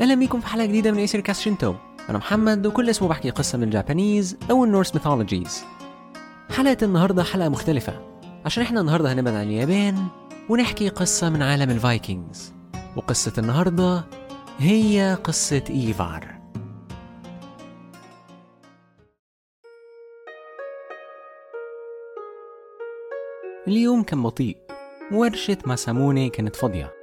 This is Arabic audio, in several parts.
أهلا بيكم في حلقة جديدة من Aesir Cast Shinto أنا محمد وكل أسبوع بحكي قصة من ال Japanese أو ال Norse mythologies حلقة النهاردة حلقة مختلفة. عشان إحنا النهاردة هنبعد عن اليابان ونحكي قصة من عالم ال Vikings وقصة النهاردة هي قصة إيفار. اليوم كان بطيء. ورشة ماساموني كانت فاضية.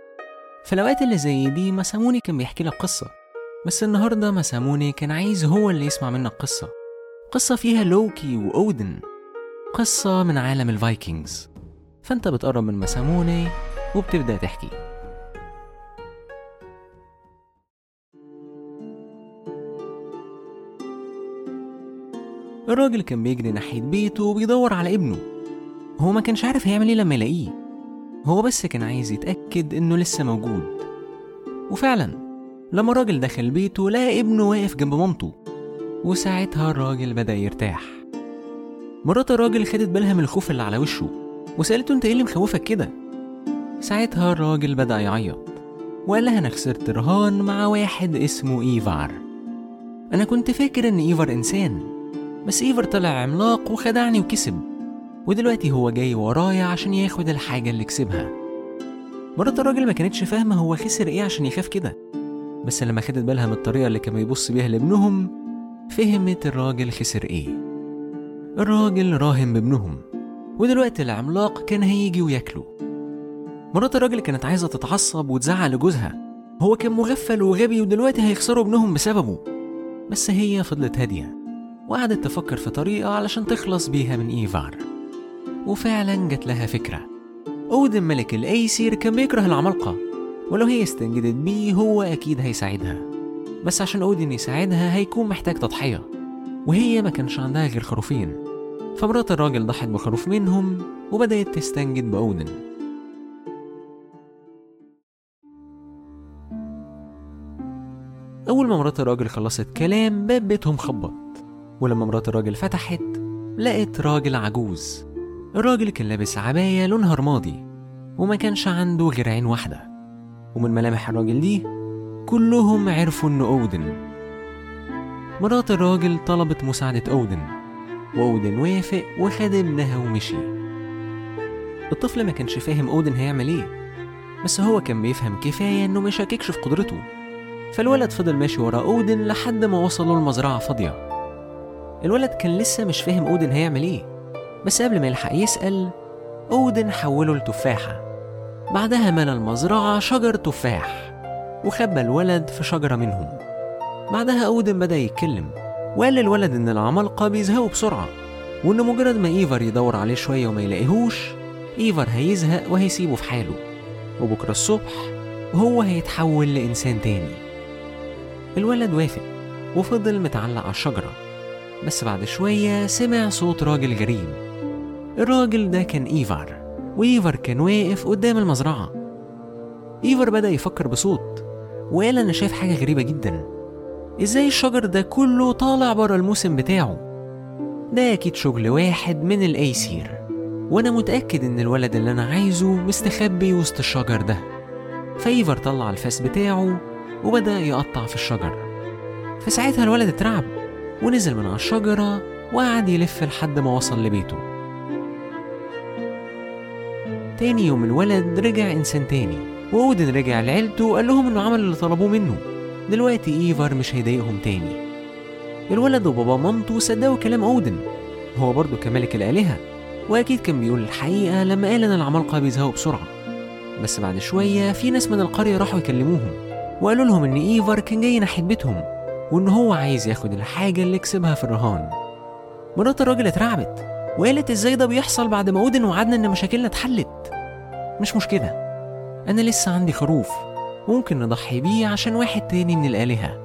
في الأوقات اللي زي دي ماساموني كان بيحكي لك قصة بس النهاردة ماساموني كان عايز هو اللي يسمع منك قصة. قصة فيها لوكي وأودن قصة من عالم ال Vikings. فأنت بتقرب من ماساموني وبتبدأ تحكي. الراجل كان بيجري ناحية بيته وبيدور على ابنه. هو ما كانش عارف هيعمل إيه لما يلاقيه. هو بس كان عايز يتأكد إنه لسه موجود. وفعلا لما الراجل دخل بيته لقى ابنه واقف جنب مامته وساعتها الراجل بدأ يرتاح. مرات الراجل خدت بالها من الخوف اللي على وشه وسألته أنت إيه اللي مخوفك كده؟ ساعتها الراجل بدأ يعيط وقال لها أنا خسرت رهان مع واحد اسمه إيفار. أنا كنت فاكر إن إيفار إنسان بس إيفار طلع عملاق وخدعني وكسب. ودلوقتي هو جاي ورايا عشان ياخد الحاجة اللي كسبها. مرات الراجل ما كانتش فاهمة هو خسر إيه عشان يخاف كده. بس لما خدت بالها من الطريقة اللي كان بيبص بيها لابنهم فهمت الراجل خسر إيه. الراجل راهن بابنهم. ودلوقتي العملاق كان هيجي وياكله. مرات الراجل كانت عايزة تتعصب وتزعق لجوزها هو كان مغفل وغبي ودلوقتي هيخسروا ابنهم بسببه. بس هي فضلت هادية. وقعدت تفكر في طريقة علشان تخلص بيها من إيفار. وفعلا جت لها فكرة. أودن ملك الأيسير كان بيكره العمالقة. ولو هي استنجدت بيه هو أكيد هيساعدها. بس عشان أودن يساعدها هيكون محتاج تضحية. وهي ما كانش عندها غير خروفين. فمرات الراجل ضحت بخروف منهم وبدأت تستنجد بأودن أول ما مرات الراجل خلصت كلام باب بيتهم خبط. ولما مرات الراجل فتحت لقت راجل عجوز. الراجل كان لابس عباية لونها رمادي وما كانش عنده غير عين واحدة. ومن ملامح الراجل دي كلهم عرفوا إنه أودن. مرات الراجل طلبت مساعدة أودن وأودن وافق وخد ابنها ومشي. الطفل ما كانش فاهم أودن هيعمل إيه بس هو كان بيفهم كفاية إنه ما يشككش في قدرته. فالولد فضل ماشي ورا أودن لحد ما وصلوا المزرعة فاضية. الولد كان لسه مش فاهم أودن هيعمل إيه. بس قبل ما يلحق يسأل أودن حوله لتفاحة. بعدها ملى المزرعة شجر تفاح وخبى الولد في شجرة منهم. بعدها أودن بدأ يتكلم وقال للولد إن العمالقة بيزهقوا بسرعة وإن مجرد ما إيفر يدور عليه شوية وما يلاقيهوش إيفر هيزهق وهيسيبه في حاله. وبكرة الصبح هو هيتحول لإنسان تاني. الولد وافق وفضل متعلق على الشجرة. بس بعد شوية سمع صوت راجل غريب الراجل ده كان إيفار وإيفر كان واقف قدام المزرعة. إيفر بدأ يفكر بصوت وقال أنا شايف حاجة غريبة جدا. إزاي الشجر ده كله طالع برا الموسم بتاعه؟ ده أكيد شغل واحد من الأيسير وأنا متأكد إن الولد اللي أنا عايزه مستخبي وسط الشجر ده. فإيفر طلع الفاس بتاعه وبدأ يقطع في الشجر. فساعتها الولد اترعب ونزل من على الشجرة وقعد يلف لحد ما وصل لبيته. تاني يوم الولد رجع إنسان تاني وأودن رجع لعيلته وقال لهم إنه عمل اللي طلبوه منه. دلوقتي إيفر مش هيضايقهم تاني. الولد وبابا مامته صدقوا كلام أودن. هو برضه كملك الآلهة وأكيد كان بيقول الحقيقة لما قال إن العمالقة بيزهقوا بسرعة. بس بعد شوية في ناس من القرية راحوا يكلموهم وقالوا لهم إن إيفر كان جاي ناحية بيتهم وإن هو عايز ياخد الحاجة اللي كسبها في الرهان. مرات الراجل اترعبت وقالت إزاي ده بيحصل بعد ما أودن وعدنا إن مشاكلنا اتحلت؟ مش مشكلة. أنا لسه عندي خروف ممكن نضحي بيه عشان واحد تاني من الآلهة.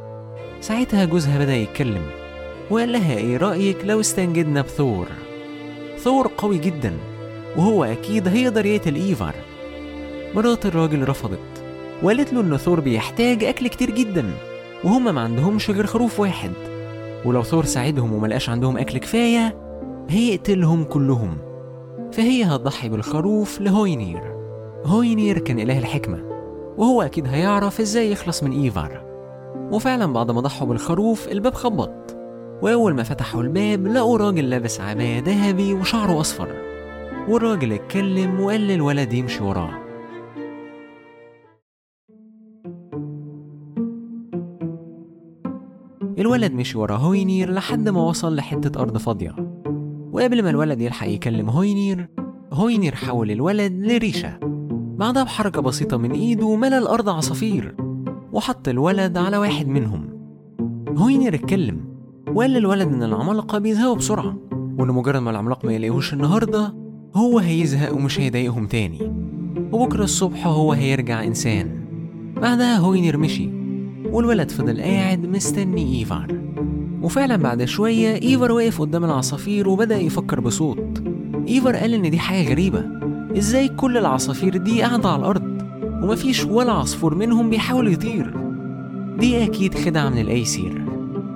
ساعتها جوزها بدأ يتكلم وقال لها إيه رأيك لو استنجدنا بثور؟ ثور قوي جدا وهو أكيد هيقدر يقتل إيفر. مرات الراجل رفضت وقالت له إن ثور بيحتاج أكل كتير جدا وهم ما عندهمش غير خروف واحد. ولو ثور ساعدهم وملقاش عندهم أكل كفاية هيقتلهم كلهم. فهي هتضحي بالخروف لهوينير. هوينير كان إله الحكمة وهو أكيد هيعرف إزاي يخلص من إيفار. وفعلا بعد ما ضحوا بالخروف الباب خبط. وأول ما فتحوا الباب لقوا راجل لابس عباية ذهبي وشعره أصفر. والراجل اتكلم وقال للولد يمشي وراه. الولد مشي ورا هوينير لحد ما وصل لحتة أرض فاضية. وقبل ما الولد يلحق يكلم هوينير هوينير حول الولد لريشة. بعدها بحركة بسيطة من إيده ملى الأرض عصافير وحط الولد على واحد منهم. هوينير اتكلم وقال للولد إن العمالقة بيزهقوا بسرعة وإن مجرد ما العملاق ما يلاقيهوش النهاردة هو هيزهق ومش هيضايقهم تاني. وبكرة الصبح هو هيرجع إنسان. بعدها هوينير مشي والولد فضل قاعد مستني إيفار. وفعلا بعد شوية إيفر وقف قدام العصافير وبدأ يفكر بصوت. إيفر قال إن دي حاجة غريبة. إزاي كل العصافير دي قاعدة على الأرض؟ ومفيش ولا عصفور منهم بيحاول يطير. دي أكيد خدعة من الأيسير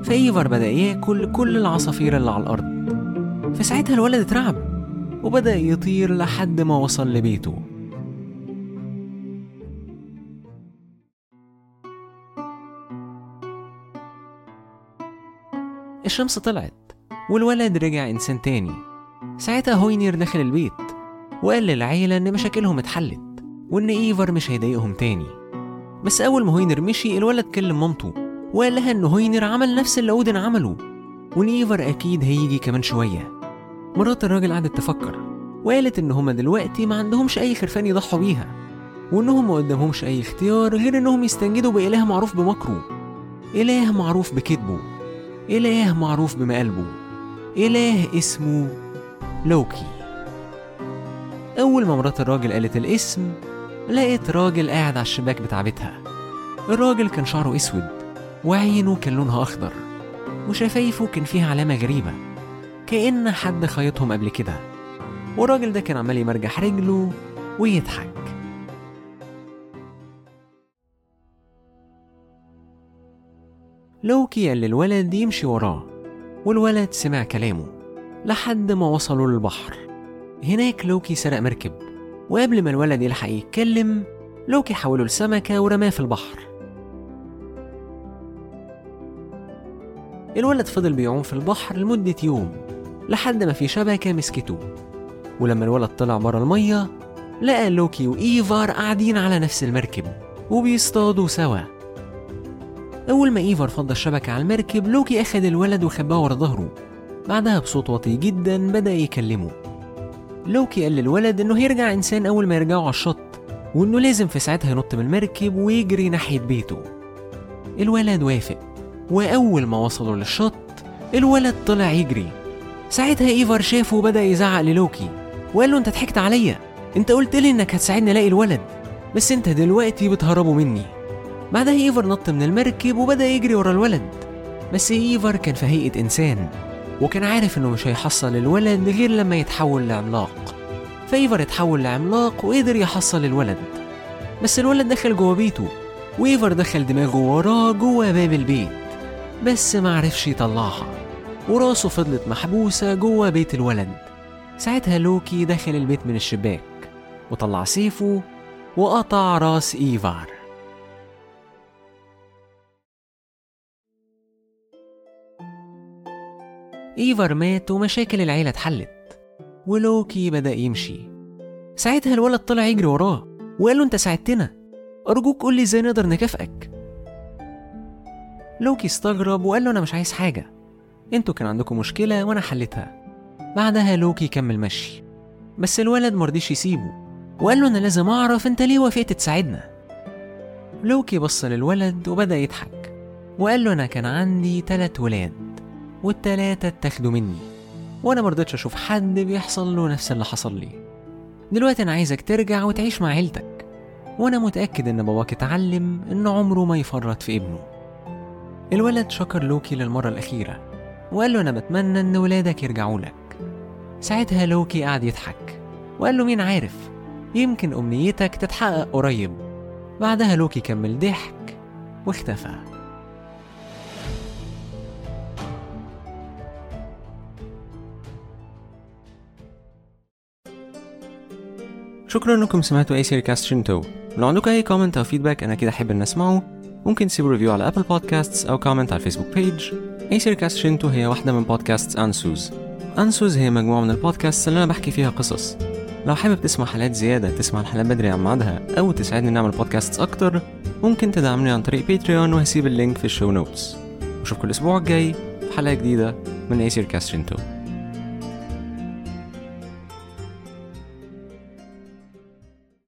فإيفر بدأ ياكل كل العصافير اللي على الأرض. فساعتها الولد اترعب وبدأ يطير لحد ما وصل لبيته. الشمس طلعت والولد رجع إنسان تاني. ساعتها هوينير دخل البيت. وقال للعيلة إن مشاكلهم اتحلت وإن إيفر مش هيضايقهم تاني. بس أول ما هوينر مشي الولد كلم مامته وقال لها إن هوينر عمل نفس اللي أودن عمله وإن إيفر أكيد هيجي كمان شوية. مرات الراجل قعدت تفكر وقالت إن هما دلوقتي ما عندهمش أي خرفان يضحوا بيها وإنهم ما قدامهمش أي اختيار غير إنهم يستنجدوا بإله معروف بمكره إله معروف بكذبه إله معروف بمقالبه إله اسمه لوكي. أول ما مرات الراجل قالت الاسم لقيت راجل قاعد على الشباك بتاع بيتها. الراجل كان شعره أسود وعينه كان لونها أخضر وشفايفه كان فيها علامة غريبة كأن حد خيطهم قبل كده. والراجل ده كان عمال يمرجح رجله ويضحك. لوكي قال للولد يمشي وراه والولد سمع كلامه لحد ما وصلوا للبحر. هناك لوكي سرق مركب وقبل ما الولد يلحق يتكلم لوكي حوله لسمكة ورماه في البحر. الولد فضل بيعوم في البحر لمدة يوم لحد ما في شبكة مسكته. ولما الولد طلع برا المية لقى لوكي وإيفار قاعدين على نفس المركب وبيصطادوا سوا. أول ما إيفر فض الشبكة على المركب لوكي أخد الولد وخباه ورا ظهره. بعدها بصوت واطي جدا بدأ يكلمه. لوكي قال للولد إنه هيرجع إنسان أول ما يرجعوا على الشط وإنه لازم في ساعتها ينط من المركب ويجري ناحية بيته. الولد وافق وأول ما وصلوا للشط الولد طلع يجري. ساعتها إيفر شافه وبدأ يزعق للوكي وقال له أنت ضحكت عليا أنت قلت لي إنك هتساعدني ألاقي الولد بس أنت دلوقتي بتهربوا مني. بعدها إيفر نط من المركب وبدأ يجري ورا الولد بس إيفر كان في هيئة إنسان. وكان عارف إنه مش هيحصل الولد غير لما يتحول لعملاق. فإيفر اتحول لعملاق وقدر يحصل الولد. بس الولد دخل جوه بيته. وإيفر دخل دماغه وراه جوه باب البيت. بس معرفش يطلعها. وراسه فضلت محبوسة جوه بيت الولد. ساعتها لوكي دخل البيت من الشباك. وطلع سيفه وقطع راس إيفار إيفر مات ومشاكل العيلة اتحلت. ولوكي بدأ يمشي. ساعتها الولد طلع يجري وراه وقال له أنت ساعدتنا. أرجوك قول لي إزاي نقدر نكافئك. لوكي استغرب وقال له أنا مش عايز حاجة. أنتوا كان عندكم مشكلة وأنا حلتها. بعدها لوكي كمل مشي. بس الولد مرضيش يسيبه وقال له أنا لازم أعرف أنت ليه وافقت تساعدنا. لوكي بص للولد وبدأ يضحك وقال له أنا كان عندي تلات ولاد. والتلاتة اتاخدوا مني. وأنا مرضتش أشوف حد بيحصل له نفس اللي حصل لي. دلوقتي أنا عايزك ترجع وتعيش مع عيلتك. وأنا متأكد إن باباك اتعلم إن عمره ما يفرط في ابنه. الولد شكر لوكي للمرة الأخيرة وقال له أنا بتمنى إن ولادك يرجعوا لك. ساعتها لوكي قعد يضحك وقال له مين عارف يمكن أمنيتك تتحقق قريب. بعدها لوكي كمل ضحك واختفى. شكرا إنكم سمعتوا أي سيري كاست شنتو. لو عندكم أي comment أو feedback أنا أكيد أحب ان أسمعه. ممكن تسيبوا review على Apple Podcasts أو comment على ال Facebook page ايسير كاست شنتو هي واحدة من بودكاست أنسوز أنسوز هي مجموعة من البودكاست اللي أنا بحكي فيها قصص. لو حابب تسمع حلقات زيادة تسمع الحلقات بدري عن ميعادها أو تساعدني نعمل بودكاست أكتر ممكن تدعمني عن طريق Patreon وهسيب ال link في ال show notes وشوفكم الأسبوع الجاي في حلقة جديدة من ايسير كاست شنتو.